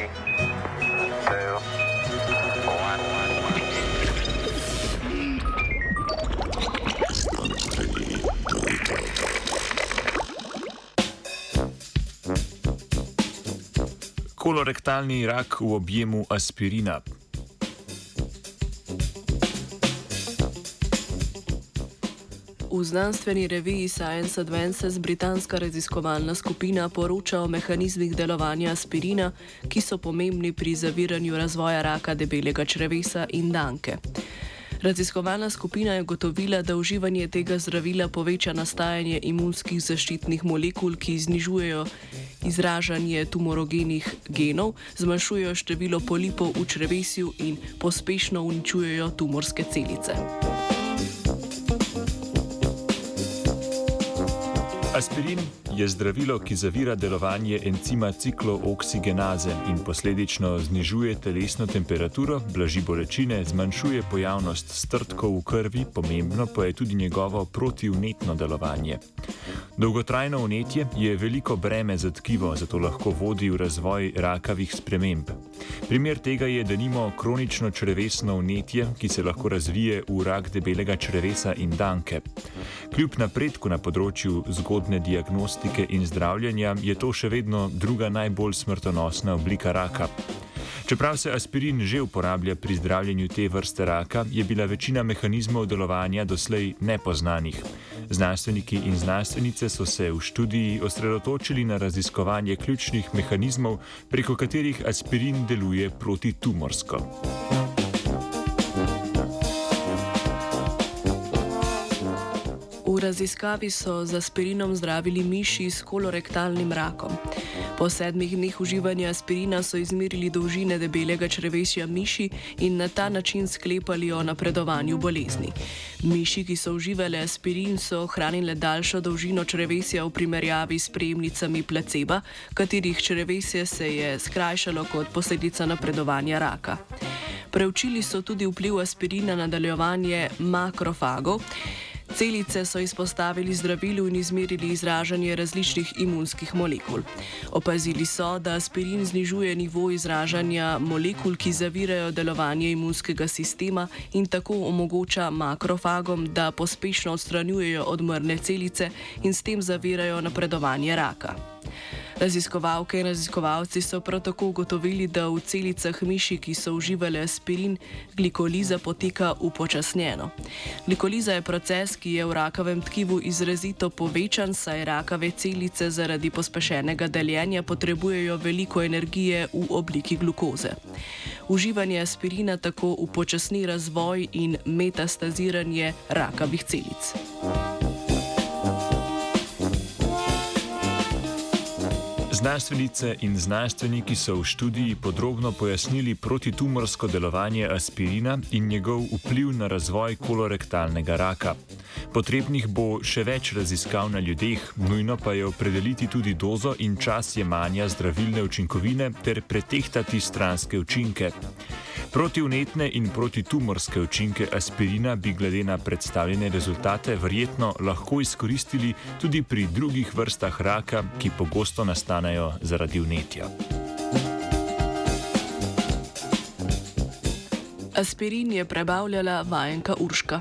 Three, two, one. Kolorektalni rak v objemu aspirina. V znanstveni reviji Science Advances britanska raziskovalna skupina poroča o mehanizmih delovanja aspirina, ki so pomembni pri zaviranju razvoja raka debelega črevesa in danke. Raziskovalna skupina je gotovila, da uživanje tega zdravila poveča nastajanje imunskih zaščitnih molekul, ki znižujejo izražanje tumorogenih genov, zmanjšujejo število polipov v črevesju in pospešno uničujejo tumorske celice. Aspirin je zdravilo, ki zavira delovanje encima ciklooksigenaze in posledično znižuje telesno temperaturo, blaži bolečine, zmanjšuje pojavnost strtkov v krvi, pomembno pa je tudi njegovo protivnetno delovanje. Dolgotrajno vnetje je veliko breme za tkivo, zato lahko vodi v razvoj rakavih sprememb. Primer tega je, da nimo kronično črevesno vnetje, ki se lahko razvije v rak debelega črevesa in danke. Kljub napredku na področju zgodne diagnostike in zdravljenja je to še vedno druga najbolj smrtonosna oblika raka. Čeprav se aspirin že uporablja pri zdravljenju te vrste raka, je bila večina mehanizmov delovanja doslej nepoznanih. Znanstveniki in znanstvenice so se v študiji osredotočili na raziskovanje ključnih mehanizmov, preko katerih aspirin deluje protitumorsko. Raziskavi so z aspirinom zdravili miši s kolorektalnim rakom. Po sedmih dneh uživanja aspirina so izmerili dolžine debelega črevesja miši in na ta način sklepali o napredovanju bolezni. Miši, ki so uživali aspirin, so ohranile daljšo dolžino črevesja v primerjavi s prejemnicami placeba, katerih črevesje se je skrajšalo kot posledica napredovanja raka. Preučili so tudi vpliv aspirina na nadaljevanje makrofagov. Celice so izpostavili zdravilu in izmerili izražanje različnih imunskih molekul. Opazili so, da aspirin znižuje nivo izražanja molekul, ki zavirajo delovanje imunskega sistema in tako omogoča makrofagom, da pospešno odstranjujejo odmrne celice in s tem zavirajo napredovanje raka. Raziskovalke in raziskovalci so prav tako ugotovili, da v celicah miši, ki so uživali aspirin, glikoliza poteka upočasnjeno. Glikoliza je proces, ki je v rakavem tkivu izrazito povečan, saj rakave celice zaradi pospešenega deljenja potrebujejo veliko energije v obliki glukoze. Uživanje aspirina tako upočasni razvoj in metastaziranje rakavih celic. Znanstvenice in znanstveniki so v študiji podrobno pojasnili protitumorsko delovanje aspirina in njegov vpliv na razvoj kolorektalnega raka. Potrebnih bo še več raziskav na ljudeh, nujno pa je opredeliti tudi dozo in čas jemanja zdravilne učinkovine ter pretehtati stranske učinke. Protivnetne in protitumorske učinke aspirina bi glede na predstavljene rezultate verjetno lahko izkoristili tudi pri drugih vrstah raka, ki pogosto nastanejo zaradi vnetja. Aspirin je prebavljala vajenka Urška.